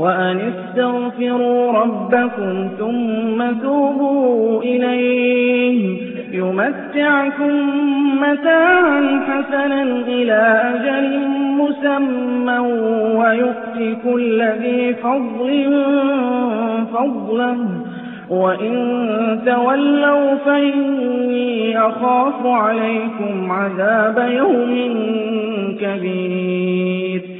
وأن استغفروا ربكم ثم توبوا إليه يمتعكم متاعا حسنا إلى أجل مسمى ويؤتي كل ذي فضل فضله وإن تولوا فإني أخاف عليكم عذاب يوم كبير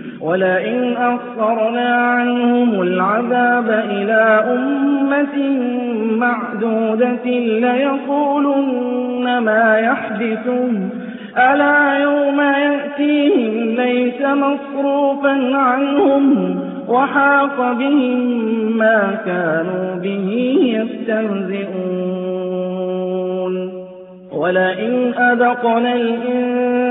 ولئن أخرنا عنهم العذاب إلى أمة معدودة ليقولن ما يحدثه ألا يوم يأتيهم ليس مصروفا عنهم وحاق بهم ما كانوا به يستهزئون. ولئن أذقنا الإنسان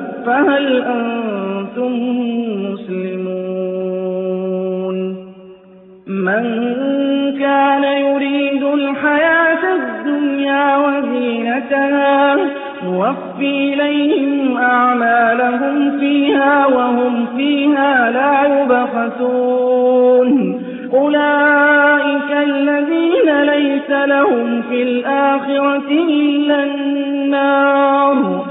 فهل أنتم مسلمون؟ من كان يريد الحياة الدنيا وزينتها نوفي إليهم أعمالهم فيها وهم فيها لا يبخسون. أولئك الذين ليس لهم في الآخرة إلا النار.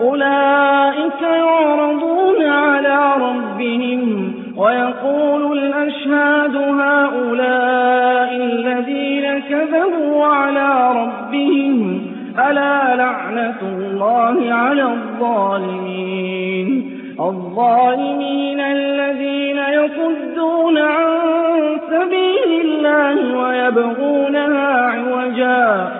أولئك يعرضون على ربهم ويقول الأشهاد هؤلاء الذين كذبوا على ربهم ألا لعنة الله على الظالمين؟ الظالمين الذين يصدون عن سبيل الله ويبغونها عوجا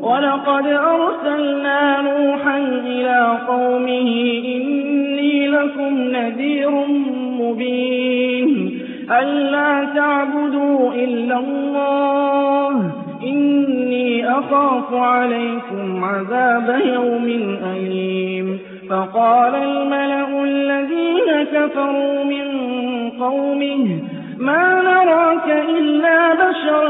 ولقد أرسلنا نوحا إلى قومه إني لكم نذير مبين ألا تعبدوا إلا الله إني أخاف عليكم عذاب يوم أليم فقال الملأ الذين كفروا من قومه ما نراك إلا بشرا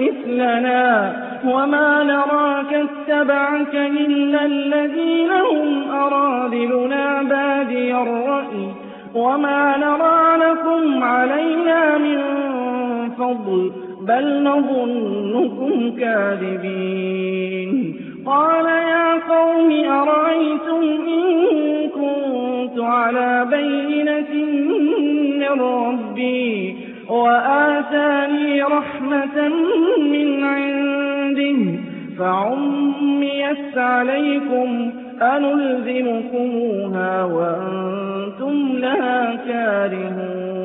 مثلنا وما نراك اتبعك إلا الذين هم أرادلنا بادي الرأي وما نرى لكم علينا من فضل بل نظنكم كاذبين قال يا قوم أرأيتم إن كنت على بينة من ربي وآتاني رحمة من عنده فعميت عليكم أنلزمكموها وأنتم لها كارهون.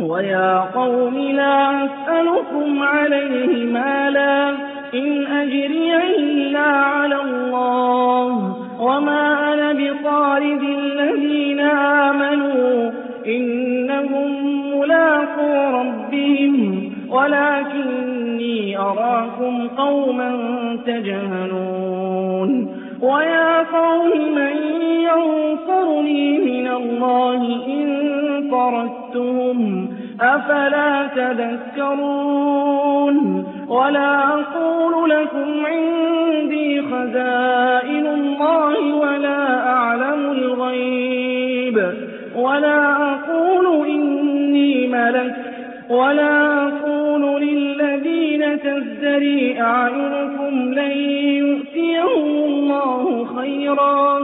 ويا قوم لا أسألكم عليه مالا إن أجري إلا على الله. وما أنا بطارد الذين آمنوا إنهم ملاقو ربهم ولكني أراكم قوما تجهلون ويا قوم من ينصرني من الله إن طردتهم أفلا تذكرون ولا أقول لكم عندي خزائن الله ولا أعلم الغيب ولا أقول إني ملك ولا أقول تزدري أعينكم لن يؤتيهم الله خيرا.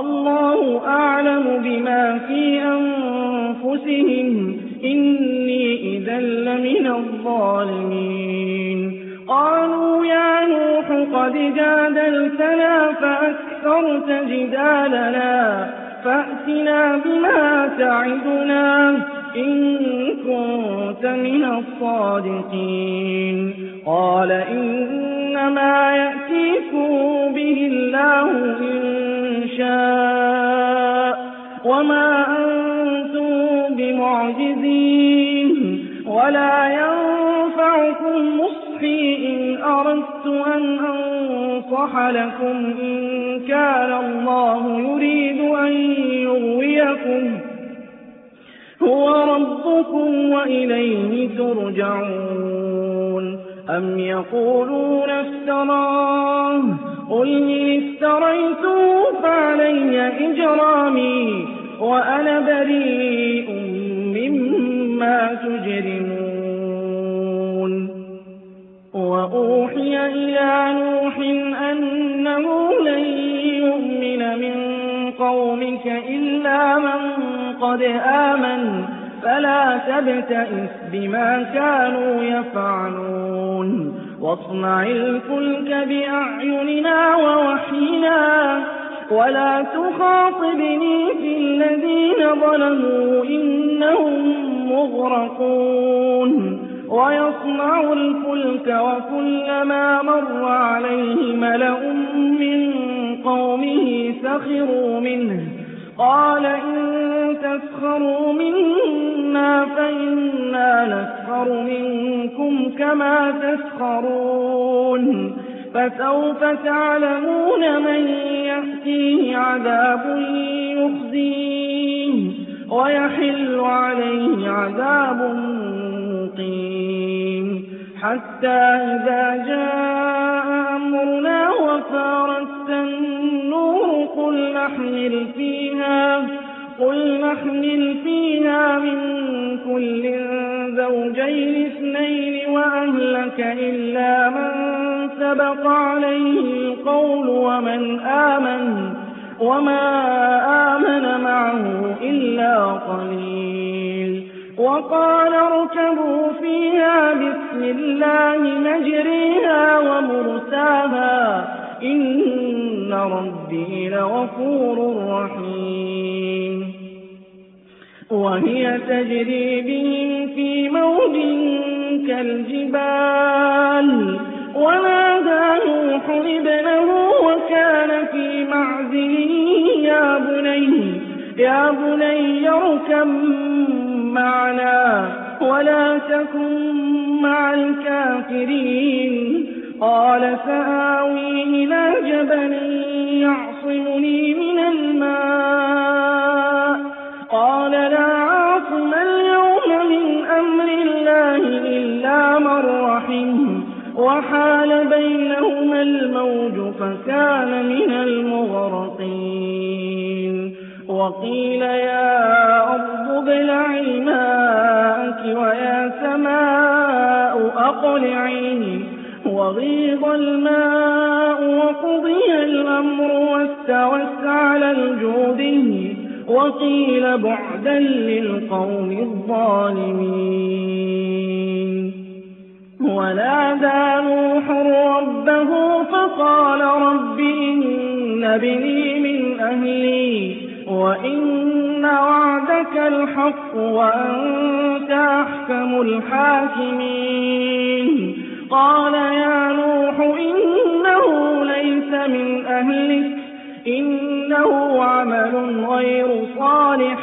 الله أعلم بما في أنفسهم. إني إذا لمن الظالمين. قالوا يا نوح قد جادلتنا فأكثرت جدالنا. فأتنا بما تعدنا. إن كنت من الصادقين. قال إنما يأتيكم به الله إن شاء وما أنتم بمعجزين. ولا ينفعكم نصحي إن أردت أن أنصح لكم. إن كان الله يريد أن يغويكم. هو ربكم وإليه ترجعون. أم يقولون افتراه. قل إن افتريته فعلي إجرامي وأنا بريء مما تجرمون. وأوحي إلى نوح أنه لن يؤمن من قومك إلا من قد آمن فلا تبتئس بما كانوا يفعلون. واصنع الفلك بأعيننا ووحينا ولا تخاطبني في الذين ظلموا إنهم مغرقون. ويصنع الفلك وكلما مر عليه ملأ من قومه سخروا منه. قال إن تسخروا منا فإنا نسخر منكم كما تسخرون فسوف تعلمون من يأتيه عذاب يخزيه ويحل عليه عذاب مقيم حتى إذا جاء أمرنا وفارت النور قل نحمل فيها قل نحمل فيها من كل زوجين اثنين وأهلك إلا من سبق عليه القول ومن آمن وما آمن معه إلا قليل. وقال اركبوا فيها بسم الله مجريها ومرساها إن ربي لغفور رحيم. وهي تجري بهم في موج كالجبال. ونادى نوح ابنه وكان في معزل يا بني يا بني اركب معنا ولا تكن مع الكافرين. قال سآوي إلى جبل يعصمني من الماء. رحم وحال بينهما الموج فكان من المغرقين. وقيل يا أرض ابلعي ماءك ويا سماء أقلعي وغيض الماء وقضي الأمر واستوت على الجود. وقيل بعدا للقوم الظالمين. ونادى نوح ربه فقال رب إن ابني من أهلي وإن وعدك الحق وأنت أحكم الحاكمين. قال يا نوح إنه ليس من أهلك إنه عمل غير صالح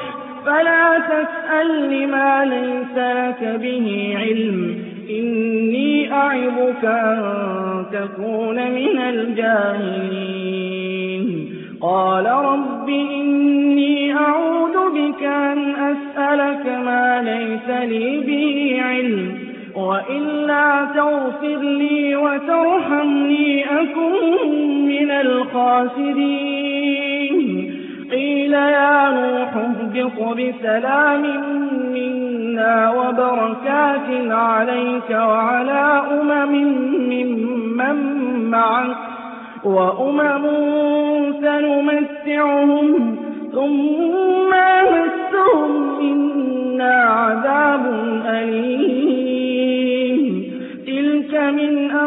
فلا تسأل لما ليس لك به علم. إني أعظك أن تكون من الجاهلين. قال رب إني أعوذ بك أن أسألك ما ليس لي به علم وإلا تغفر لي وترحمني أكن من الخاسرين. قيل يا نوح اهبط بسلام منا وبركات عليك وعلى أمم ممن معك وأمم سنمتعهم ثم مسهم منا عذاب أليم. تِلْكَ مِنْ أَنبَاءِ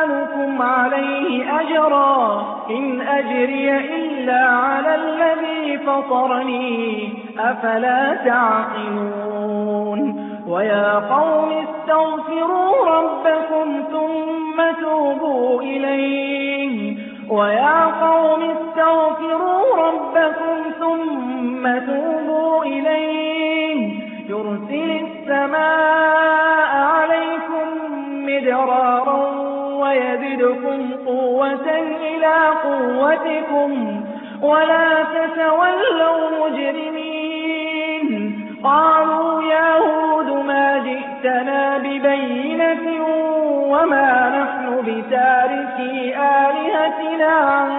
أسألكم عليه أجرا. إن أجري إلا على الذي فطرني. أفلا تعقلون؟ ويا قوم استغفروا ربكم ثم توبوا إليه. ويا قوم استغفروا ربكم ثم توبوا إليه. يرسل السماء ويزدكم قوة إلى قوتكم ولا تتولوا مجرمين. قالوا يا هود ما جئتنا ببينة وما نحن بتاركي آلهتنا عن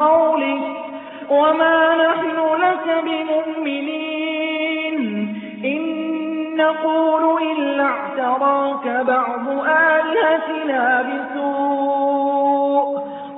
قولك وما نحن لك بمؤمنين. إن نقول إلا اعتراك بعض آلهتنا بسوء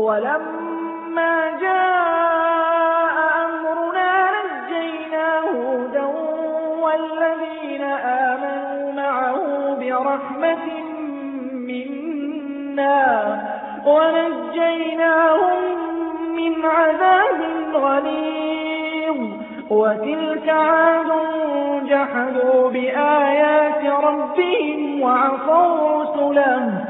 ولما جاء أمرنا نجينا هودا والذين آمنوا معه برحمة منا ونجيناهم من عذاب غليظ وتلك عاد جحدوا بآيات ربهم وعصوا رسله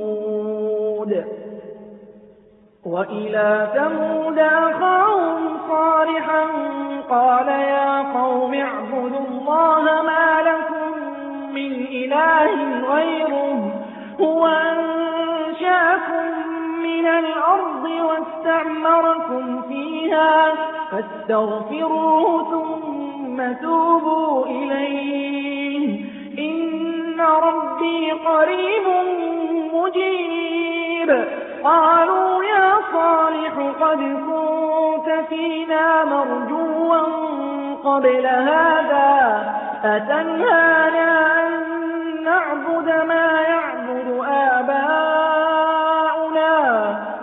وإلى ثمود أخاهم صالحا قال يا قوم اعبدوا الله ما لكم من إله غيره هو أنشأكم من الأرض واستعمركم فيها فاستغفروه ثم توبوا إليه إن ربي قريب مجيب قالوا يا صالح قد كنت فينا مرجوا قبل هذا أتنهانا أن نعبد ما يعبد آباؤنا؟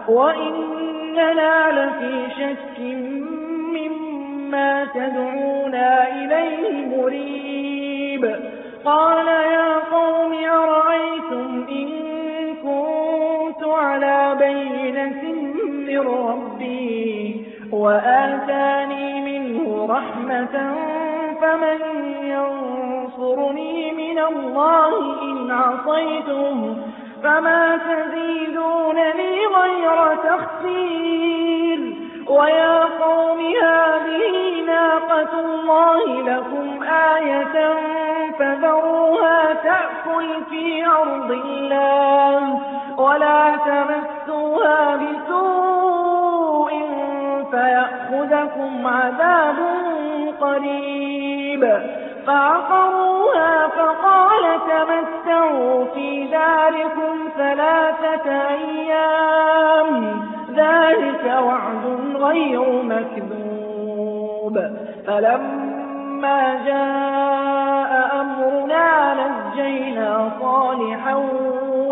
وإننا لفي شك مما تدعونا إليه مريب. قال من ربي وآتاني منه رحمة فمن ينصرني من الله إن عصيته فما تزيدونني غير تخسير ويا قوم هذه ناقة الله لكم آية فذروها تأكل في أرض الله ولا تمسوها بسوء فيأخذكم عذاب قريب. فعقروها فقال تمتعوا في داركم ثلاثة أيام. ذلك وعد غير مكذوب. فلما جاء أمرنا نجينا صالحا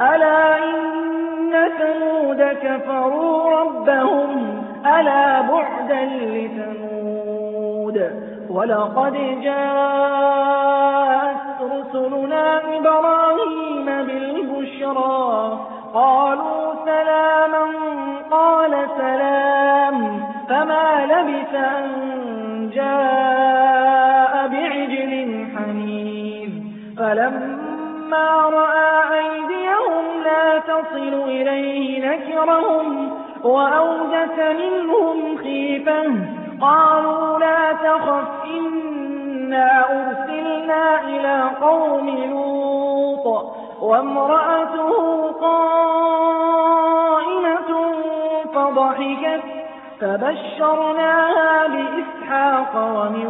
ألا إن ثمود كفروا ربهم ألا بعدا لثمود ولقد جاءت رسلنا إبراهيم بالبشرى قالوا سلاما قال سلام فما لبث أن جاء بعجل حنيذ فلما رأى أيديهم لا تصل إليه نكرهم وأوجس منهم خيفة قالوا لا تخف إنا أرسلنا إلى قوم لوط وامرأته قائمة فضحكت فبشرناها بإسحاق ومن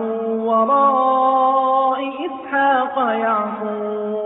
وراء إسحاق يعقوب.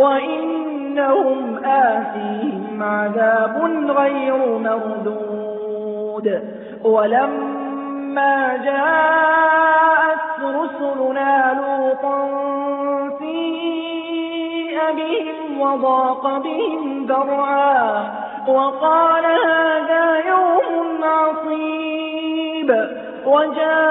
وإنهم آتيهم عذاب غير مردود. ولما جاءت رسلنا لوطا سيء بهم وضاق بهم ذرعا وقال هذا يوم عصيب. وجاءه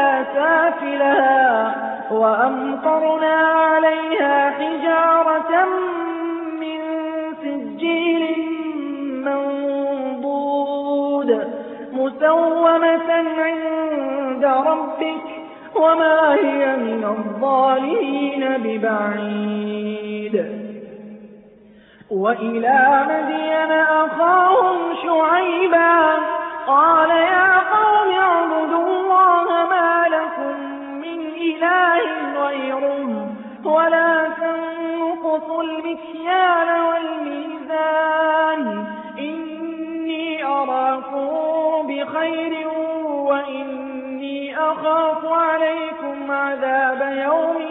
سافلها وأمطرنا عليها حجارة من سجيل منضود مسومة عند ربك وما هي من الظالمين ببعيد. وإلى مدين أخاهم شعيبا قال يا قوم اعبدوا إله غيره ولا تنقصوا المكيال والميزان. إني أراكم بخير وإني أخاف عليكم عذاب يوم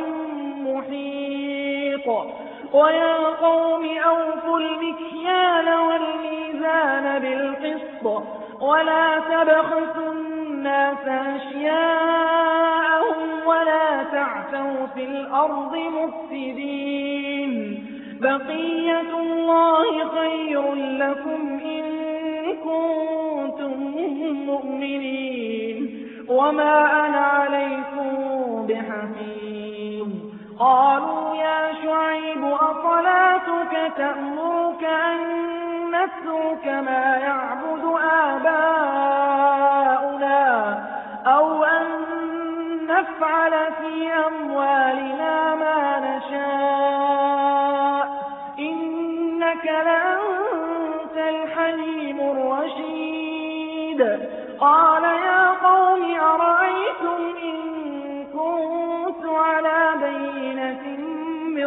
محيط. ويا قوم أوفوا المكيال والميزان بالقسط ولا تبخسوا الناس أشياءهم ولا تعثوا في الأرض مفسدين. بقية الله خير لكم إن كنتم مؤمنين. وما أنا عليكم بحفيظ. قالوا يا شعيب أصلاتك تأمرك أن نترك ما يعبد آباؤنا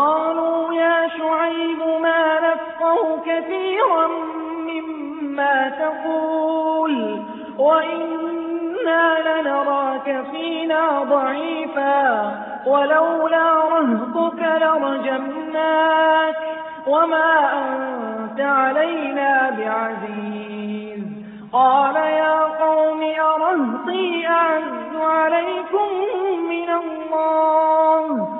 قالوا يا شعيب ما نفقه كثيرا مما تقول وإنا لنراك فينا ضعيفا ولولا رهطك لرجمناك وما أنت علينا بعزيز. قال يا قوم أرهطي أعز عليكم من الله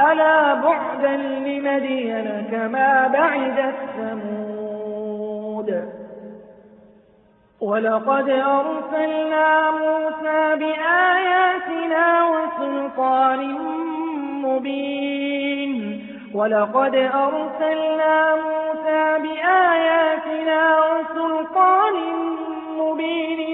ألا بعدا لمدين كما بعدت ثمود ولقد أرسلنا موسى بآياتنا وسلطان مبين ولقد أرسلنا موسى بآياتنا وسلطان مبين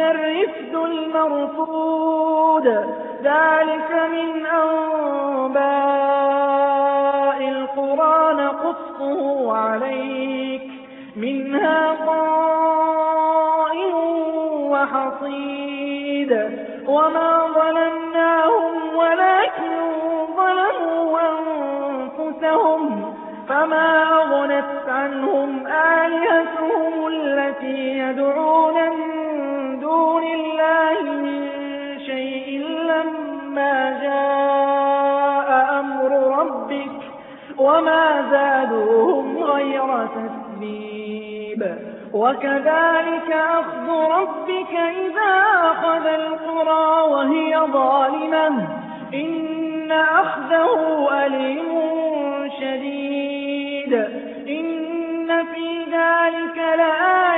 الرفد المرفود. ذلك من أنباء القرى نقصه عليك. منها قائم وحصيد. وما ظلمناهم ولكن ظلموا أنفسهم. فما أغنت عنهم آلهتهم التي يدعون دون الله من شيء لما جاء أمر ربك وما زادوهم غير تسبيب. وكذلك أخذ ربك إذا أخذ القرى وهي ظالمة. إن أخذه أليم شديد. إن في ذلك لآية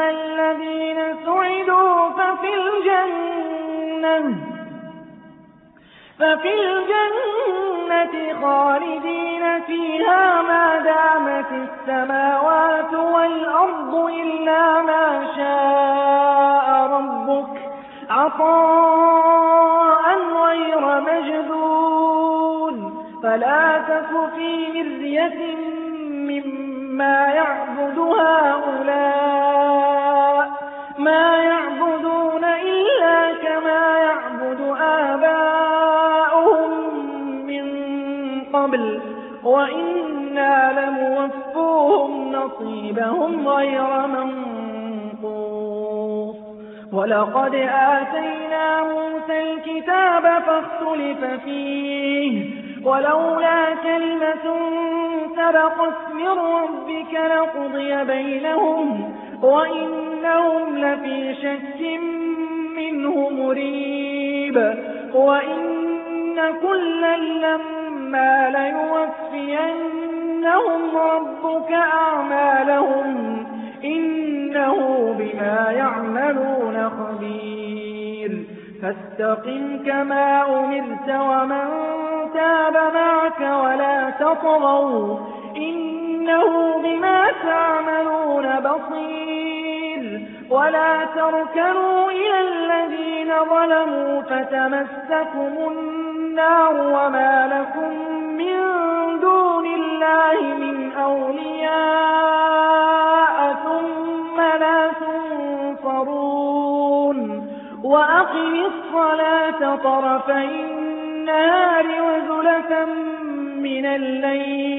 الذين سعدوا ففي الجنة ففي الجنة خالدين فيها ما دامت السماوات والأرض إلا ما شاء ربك عطاء غير مجدود فلا تك في مرية مما يعبد هؤلاء ما يعبدون إلا كما يعبد آباؤهم من قبل وإنا لموفوهم نصيبهم غير منقوص. ولقد آتينا موسى الكتاب فاختلف فيه ولولا كلمة سبقت من ربك لقضي بينهم. وإنهم لفي شك منه مريب وإن كلا لما ليوفينهم ربك أعمالهم إنه بما يعملون خبير فاستقم كما أمرت ومن تاب معك ولا تطغوا إنه بما تعملون بصير. ولا تركنوا إلى الذين ظلموا فتمسكم النار وما لكم من دون الله من أولياء ثم لا تنصرون. وأقم الصلاة طرفي النهار وزلفا من الليل.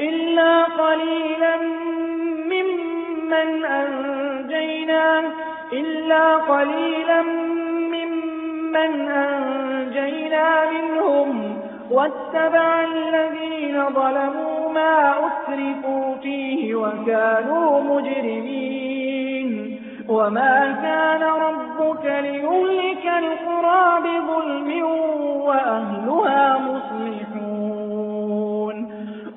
إلا قليلا ممن أنجينا إلا قليلا ممن أنجينا منهم. واتبع الذين ظلموا ما أسرفوا فيه وكانوا مجرمين. وما كان ربك ليهلك القرى بظلم وأهلها مصلحون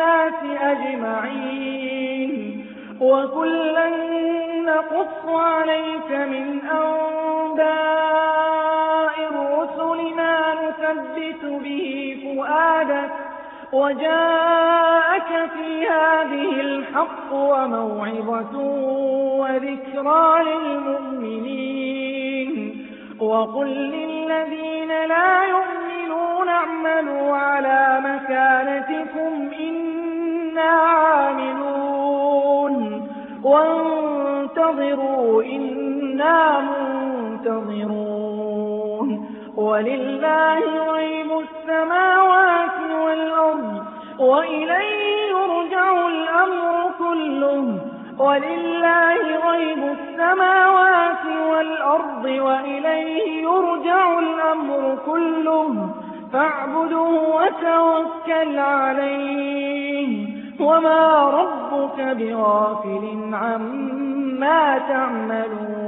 والناس أجمعين. وكلا نقص عليك من أنباء الرسل ما نثبت به فؤادك وجاءك في هذه الحق وموعظة وذكرى للمؤمنين. وقل للذين لا يؤمنون اعملوا على مكانتكم إنا عاملون وانتظروا إنا منتظرون ولله غيب السماوات والأرض وإليه يرجع الأمر كله ولله غيب السماوات والأرض وإليه يرجع الأمر كله فاعبده وتوكل عليه. وما ربك بغافل عما تعملون.